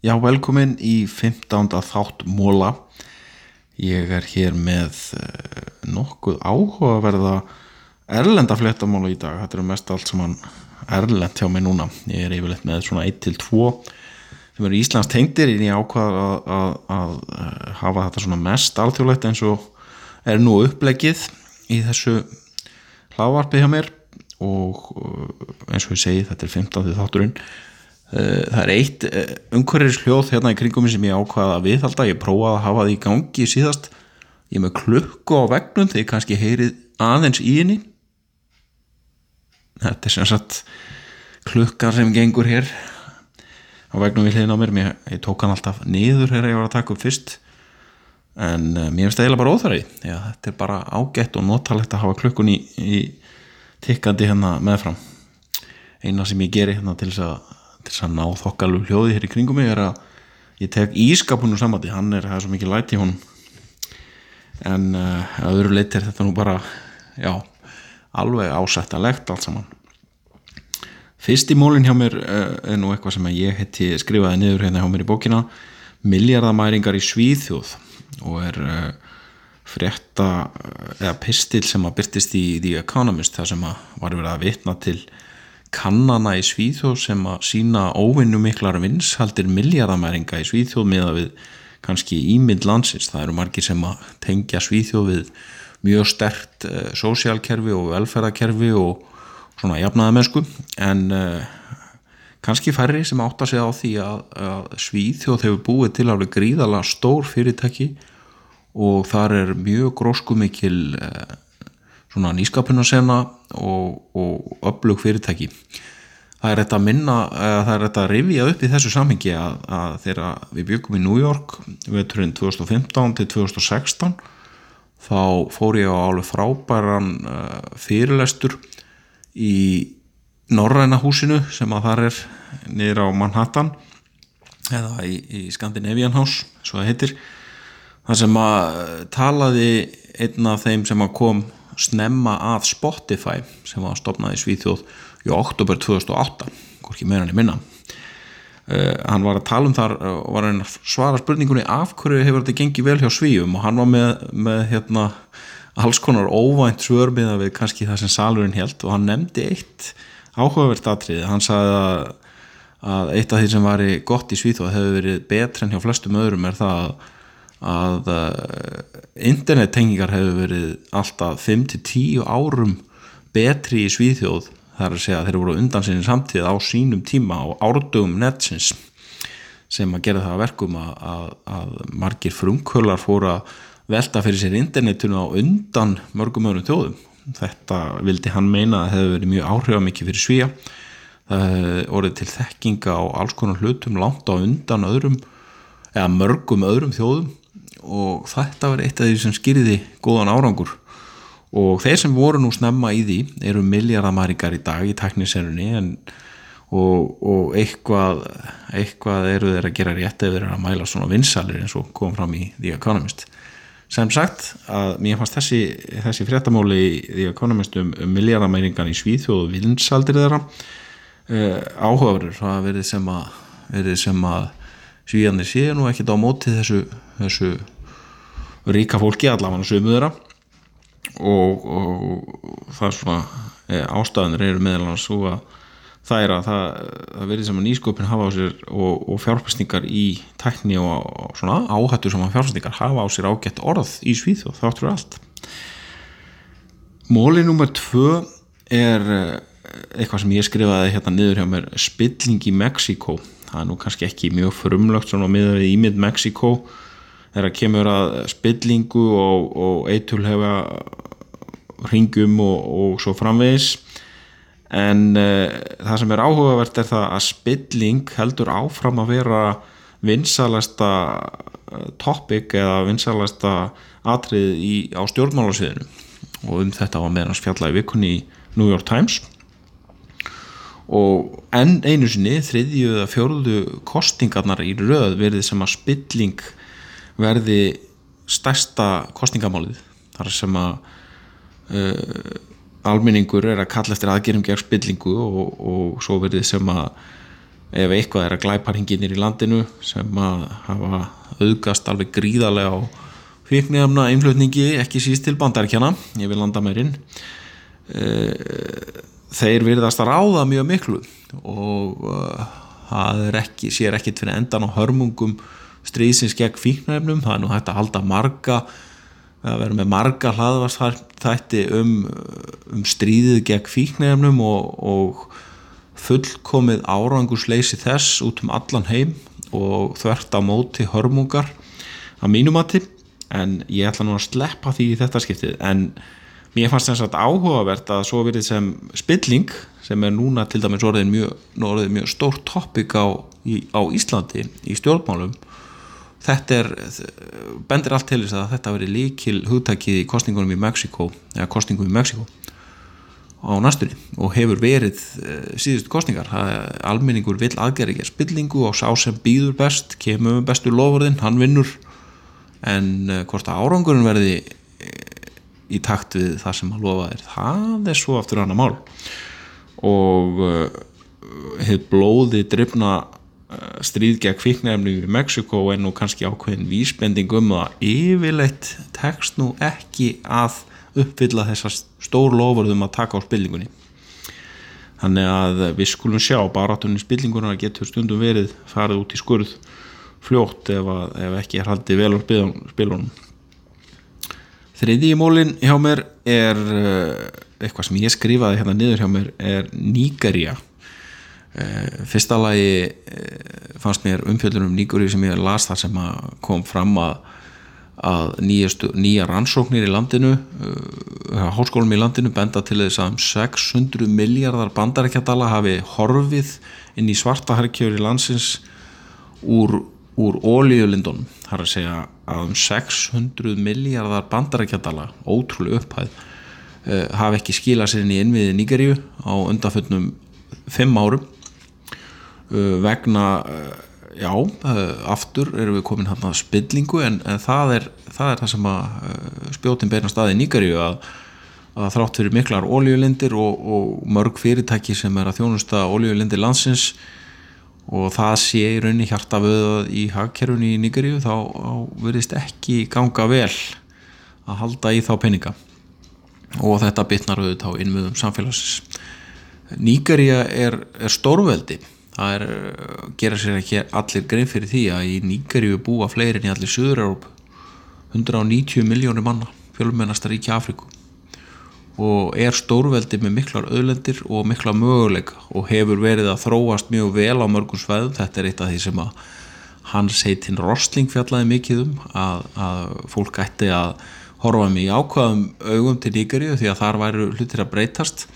Já, velkomin í 15. þátt móla. Ég er hér með uh, nokkuð áhugaverða erlenda fléttamála í dag. Þetta er mest allt sem hann erlend hjá mig núna. Ég er yfirleitt með svona 1-2 sem eru Íslands tengdir en ég ákvað að, að, að hafa þetta svona mest alþjóðlegt eins og er nú upplegið í þessu hlávarpi hjá mér og eins og ég segi þetta er 15. þátturinn. Það er eitt umhverjir hljóð hérna í kringum sem ég ákvaða að viðhalda. Ég prófaði að hafa því í gangi síðast. Ég er með klukku á vegnum þegar ég kannski heyrið aðeins í henni. Þetta er sem sagt klukkar sem gengur hér á vegnum við hliðin á mér. Ég, ég tók hann alltaf niður hér að ég var að taka upp fyrst. En mér finnst það eiginlega bara óþarri þetta er bara ágætt og notalegt að hafa klukkun í, í tikkandi hérna meðfram. Eina sem ég geri hérna til þess að, til þess að ná þokkalug hljóði hér í kringum mig er að ég tek ískapunum samandi hann er, það er svo mikið læti honum. En uh, að öðru leitt er þetta nú bara já, alveg ásættalegt allt saman. Fyrst í mólinn hjá mér uh, er nú eitthvað sem ég heiti skrifaði niður hérna hjá mér í bókina miljardamæringar í Svíþjóð. Og er uh, frétta eða pistil sem að byrtist í The Economist þar sem að var verið að vitna til kannana í Svíþjóð sem að sína óvinnu miklar vinshaldir miljardamæringa í Svíþjóð meða við kannski ímynd landsins, það eru margir sem að tengja Svíþjóð við mjög stert uh, sósjálkerfi og velferðarkerfi og svona jafnaðamennsku en uh, kannski færri sem átta sig á því að, að Svíþjóð hefur búið til alveg gríðala stór fyrirtæki og þar er mjög grósku mikil uh, svona nýskapunarsena og, og öflug fyrirtæki. Það er þetta að minna það er þetta að rifja upp í þessu samhengi að, að þegar við byggum í New York veturinn 2015 til 2016 þá fór ég á alveg frábæran uh, fyrirlestur í Norræna húsinu sem að þar er niður á Manhattan eða í, í Scandinavian House svo það heitir það sem að talaði einn af þeim sem að kom snemma að Spotify sem var stopnað í Svíþjóð í oktober 2008 hvorki meira hann í minna. Uh, hann var að tala um þar og var að svara spurningunni af hverju hefur þetta gengið vel hjá Svíum? Og hann var með, með hérna, alls konar óvænt svörmiða við kannski það sem salurinn held og hann nefndi eitt áhugavert atrið hann sagði að, að eitt af því sem var gott í Svíþjóð hefur verið betra en hjá flestum öðrum er það að að uh, internettengingar hefur verið alltaf 5-10 árum betri í Svíþjóð þar að segja að þeir voru undan sinni samtíð á sínum tíma á árdugum netsins sem að gera það að verkum að, að, að margir frumkvölar fóru að velta fyrir sér internetinu á undan mörgum öðrum þjóðum. Þetta vildi hann meina að hefur verið mjög áhrifamikið fyrir Svíja það orðið til þekkinga á alls konar hlutum langt á undan öðrum eða mörgum öðrum þjóðum og þetta var eitt af því sem skýriði góðan árangur. Og þeir sem voru nú snemma í því eru miljardamæringar í dag í tekniserunni og, og eitthvað, eitthvað eru þeir að gera rétt ef þeir eru að mæla svona vinsalir eins og kom fram í The Economist. Sem sagt að mér fannst þessi, þessi fréttamóli í The Economist um, um miljardamæringan í Svíþjóð og vinsaldir þeirra uh, áhugaverður. Það verið sem að, verið sem að svíðanir séu nú ekkert á móti þessu, þessu ríka fólki allavega sömu þeirra. Og, og það er svona e, ástæðanir eru meðal annars svo að það er að það, það verður sem að nýsköpun hafa á sér og, og fjárfæstingar í tekni og, og svona áhættu sem að fjárfæstingar hafa á sér ágætt orð í Svíð og þáttur allt. Móli nummer tvö er eitthvað sem ég skrifaði hérna niður hjá mér spilling í Mexiko það er nú kannski ekki mjög frumlögt svona með við ímynd Mexiko þegar kemur að spillingu og, og eitulhefa ringum og, og svo framvegis. En uh, það sem er áhugavert er það að spilling heldur áfram að vera vinsalasta topic eða vinsalasta atrið í, á stjórnmálasviðinu. Og um þetta var meðan spjalla í vikunni í New York Times og enn einu sinni þriðju eða fjóruðu kostingarnar í röð verði sem að spilling verði stærsta kostingamálið þar sem að uh, almenningur er að kalla eftir aðgerum gegn spillingu og, og svo verði sem að ef eitthvað er að glæparhinginir í landinu sem að hafa auðgast alveg gríðarlega á fíknefna einflutningi ekki síst til bandaríkjana yfir landamærin þeir virðast að ráða mjög miklu og það er ekki, sér ekkit fyrir endan á hörmungum stríðsins gegn fíknefnum, það er nú hægt að halda marga að vera með marga hlaðvarsþætti um, um stríðið gegn fíknefnum og, og fullkomið árangursleysi þess út um allan heim og þvert á móti hörmungar að mínumati en ég ætla nú að sleppa því í þetta skiptið. En mér fannst þess að áhugavert að svo verið sem spilling sem er núna til dæmis orðin mjög, orðin mjög stórt toppik á, á Íslandi í stjórnmálum þetta er, bendir allt til þess að þetta veri líkil hugtækið í kostningunum í Mexiko eða kostningum í Mexiko á næstunni og hefur verið uh, síðustu kostningar almenningur vil aðgerra ekki að spillingu og sá sem býður best, kemur bestur lofurðinn, hann vinnur. En uh, hvort að árangurinn verði uh, í takt við það sem að lofa er það er svo aftur annar mál. Og hefur blóði drifna stríð gegn kviknæfni í Mexiko en nú kannski ákveðin vísbending um að yfirleitt tekst nú ekki að uppfylla þessar stór lofurðum að taka á spillingunni. Þannig að við skulum sjá baratunni spillinguna getur stundum verið farið út í skurð fljótt ef, að, ef ekki er haldið vel á spilunum þriði í mólin hjá mér er eh, eitthvað sem ég skrifaði hérna niður hjá mér er Nígeria eh, fyrsta lagi eh, fannst mér umfjöldunum Nígeria sem ég las þar sem kom fram að að nýjastu, nýja rannsóknir í landinu háskólum í landinu benda til þess að um 600 miljardar bandarækjadala hafi horfið inn í svartaharkjöfur í landsins úr, úr ólíulindunum það er að segja að um 600 miljardar bandarækjadala ótrúlega upphæð uh, hafi ekki skilað sér inn í innviði Nýgeríu á undanföldnum 5 árum. Uh, vegna já, uh, aftur erum við komin hann að spillingu en, en það, er, það er það sem að spjótin beina staði nýgarju að, að þrátt fyrir miklar ólíulindir og, og mörg fyrirtæki sem er að þjónusta ólíulindir landsins og það sé í raunni hjarta við í hagkerfunni í nýgarju þá verðist ekki ganga vel að halda í þá peninga. Og þetta bitnar auðvitað á innmjöðum samfélagsins. Nýgarja er, er stórveldi. Það er, gera sér ekki allir grein fyrir því að í Nýgaríu búa fleirin í allir Suður-Európ 190 miljónir manna fjölmennastar ríkja Afriku og er stórveldi með miklar öðlendir og mikla möguleika og hefur verið að þróast mjög vel á mörgum sveðum, þetta er eitt af því sem að hans heitinn Rosling fjallaði mikið um að, að fólk ætti að horfa mig ákvaðum augum til Nýgaríu því að þar væru hlutir að breytast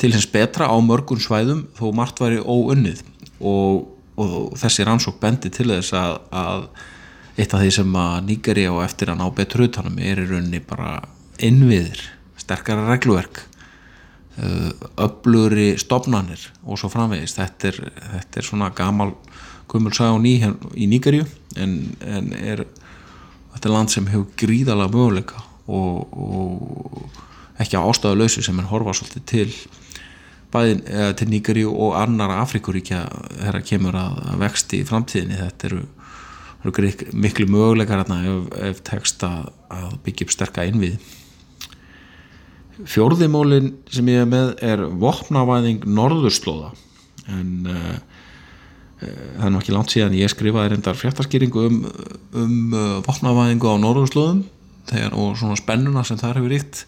til hins betra á mörgun svæðum þó margt væri óunnið. Og, og þessi rannsók bendi til þess að, að eitt af því sem að nýgari á eftir að ná betur utanum er í rauninni bara innviðir, sterkara regluverk öfluri stopnarnir og svo framvegist þetta er, þetta er svona gamal kumulsaga og ný í Nýgarju en, en er þetta er land sem hefur gríðalega möguleika og, og ekki á ástöðu lausu sem er horfa svolítið til bæðin eða, til Nýgari og annara Afrikuríkja þegar kemur að, að vexti í framtíðinni. Þetta eru, eru miklu möguleikar ef, ef tekst að, byggja upp sterka innvið fjórðimólin sem ég er með er vopnavæðing norðurslóða. En uh, það er nokkið langt síðan ég skrifaði reyndar fjartaskýringu um, um uh, vopnavæðingu á norðurslóðum þegar, og svona spennuna sem það hefur ríkt.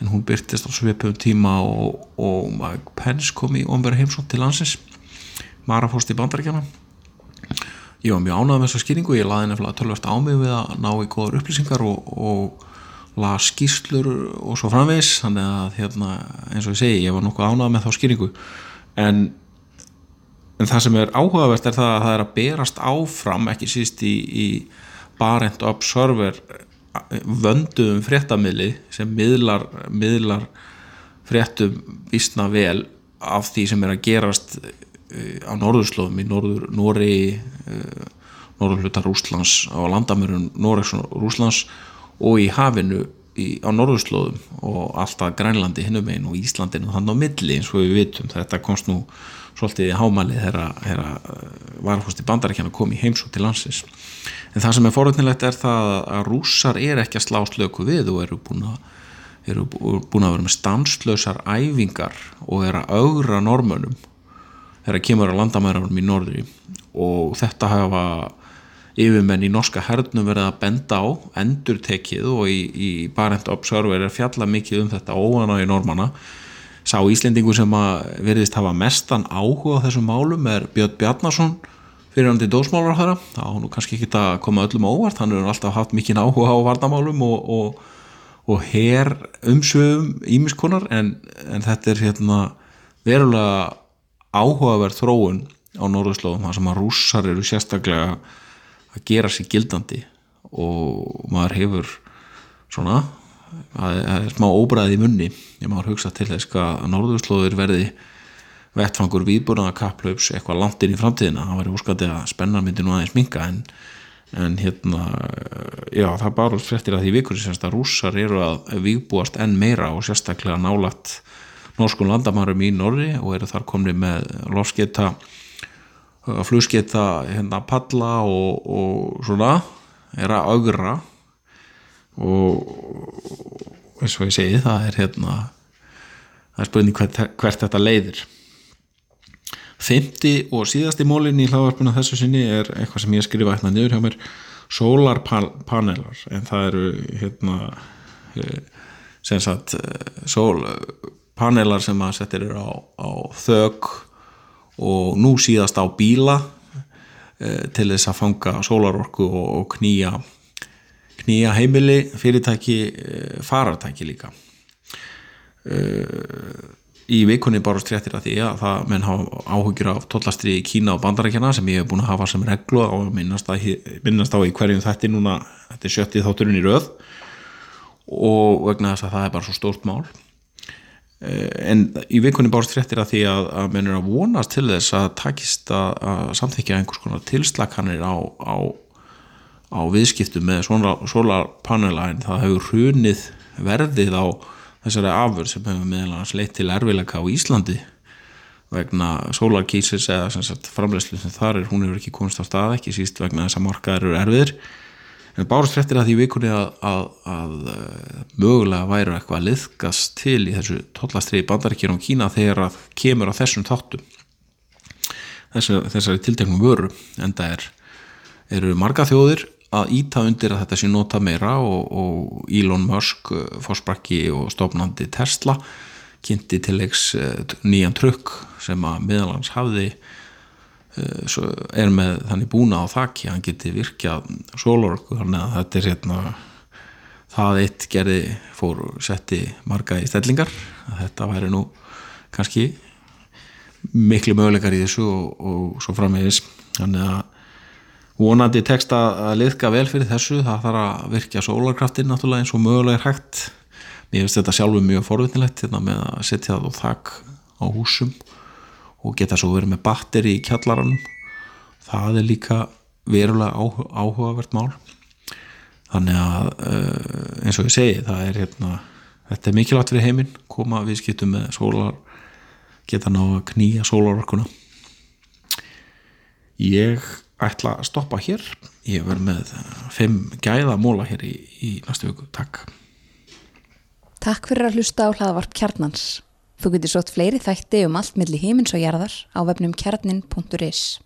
En hún byrtist á svipum tíma og, og Mike Pence kom í omverð heimsótt til landsins Mara fórst í bandaríkjana ég var mjög ánægð með þessa skýringu ég laði nefnilega tölvast á mig við að ná í góðar upplýsingar og, og laði skýrslur og svo framvegs þannig að hérna, eins og ég segi ég var nokkuð ánægð með þá skýringu. En, en það sem er áhugavert er það að það er að berast áfram ekki síst í, í Barent Observer vönduðum fréttamili sem miðlar, miðlar fréttum vísna vel af því sem er að gerast eh, á norðurslóðum í norður Nóri eh, norðurlutar Rúslands á landamörun Nóregs og Rúslands og í hafinu í, á norðurslóðum og alltaf Grænlandi hinnum einn og Íslandinu þannig á milli eins og við vitum. Þetta komst nú svolítið í hámalið þegar varfústi bandarækjana kom í heimsótt til landsins. En það sem er forvöldnilegt er það að rússar er ekki að slá slöku við og eru búin að eru búin að vera með stanslösar æfingar og er að augra normönum þegar kemur að landamærarum í norðri. Og þetta hafa yfirmenn í norska hernum verið að benda á endur tekið og í, í Barent Observer er fjalla mikið um þetta óana í normana sá Íslendingu sem að veriðist hafa mestan áhuga á þessum málum er Björn Bjarnason fyrir hann til dósmálar þar þá nú kannski ekki að koma öllum óvart hann hefur alltaf haft mikið áhuga á varnamálum og, og, og her umsögum ímiskonar en, en þetta er hérna verulega áhugaverð þróun á norðurslóðum þar sem að rússar eru sérstaklega að gera sér gildandi og maður hefur svona það er smá óbræði í munni ég maður hugsa til þess að norðurslóður verði vettfangur viðbúrnaða kapplaups eitthvað langt inn í framtíðina. Það væri úrskatið að spennar myndi nú aðeins minga en, en hérna já það bara fréttir að því vikur semst að rússar eru að viðbúast enn meira og sérstaklega nálat norskun landamærum í Norri og eru þar komni með lofsketa flugsketa hérna palla og, og svona er að augra og eins og ég segi það er hérna það er spurning hvert, hvert þetta leiðir. Fymti og síðasti mólin í hlaðvarpuna þessu sinni er eitthvað sem ég skrifa hérna niður hjá mér solarpanelar en það eru hérna eh, sem sagt eh, solpanelar sem að setja á, á þög og nú síðast á bíla eh, til þess að fanga solarorku og, knýja knýja heimili fyrirtæki farartæki líka. Í vikunni bárust fréttir að því að það menn hafa áhugjur af tollastri í Kína og bandarækjana sem ég hef búin að hafa sem reglu og minnast, minnast á í hverjum þetta núna, þetta er sjöttið þátturinn í röð og vegna þess að það er bara svo stórt mál. eh, en í vikunni bárust fréttir að því að, að menn er að vonast til þess að takist að, að samþykja einhvers konar tilslakanir á, á, á viðskiptu með svona solarpanela en það hefur hrunið verðið á þessari afur sem hefur meðal leitt til erfileika á Íslandi vegna sólarkísis eða framlegslu sem þar er, hún hefur ekki komist á stað ekki síst vegna þess að markaður eru erfiðir en bárst fréttir að því vikunni að, að, að eh, mögulega væru eitthvað að liðkast til í þessu tollastriði bandaríkjum og Kína þegar að kemur á þessum þáttum. Þessu, þessari tilteknum vöru en það er, eru marga þjóðir að íta undir að þetta sé nota meira og, og Elon Musk eh, fórsbrakki og stofnandi Tesla kynnti til leiks eh, nýjan trukk sem að miðalans hafði er með þannig búna á þakki hann geti virkjað sólorku þannig að þetta er hérna það eitt gerði fór setti marga í stellingar þetta væri nú kannski miklu möguleikar í þessu og, og svo framvegis. Þannig að vonandi tekst að liðka vel fyrir þessu það þarf að virkja sólarkraftin náttúrulega eins og mögulega er hægt. Mér finnst þetta sjálfu mjög forvittnilegt hérna, með að setja það á þak á húsum og geta svo verið með batteri í kjallaranum. Það er líka verulega áhuga, áhugavert mál. Þannig að uh, eins og ég segi það er hérna þetta er mikilvægt fyrir heiminn koma við skiptum með sólar geta ná að knýja sólarorkuna. Ég ætla að stoppa hér. Ég verð með fimm gæða móla hér í, í næstu viku, takk. Takk fyrir að hlusta á hlaðavarp kjarnans Þú getur sótt fleiri þætti um allt millir heimins og jarðar á vefnum kjarnin.is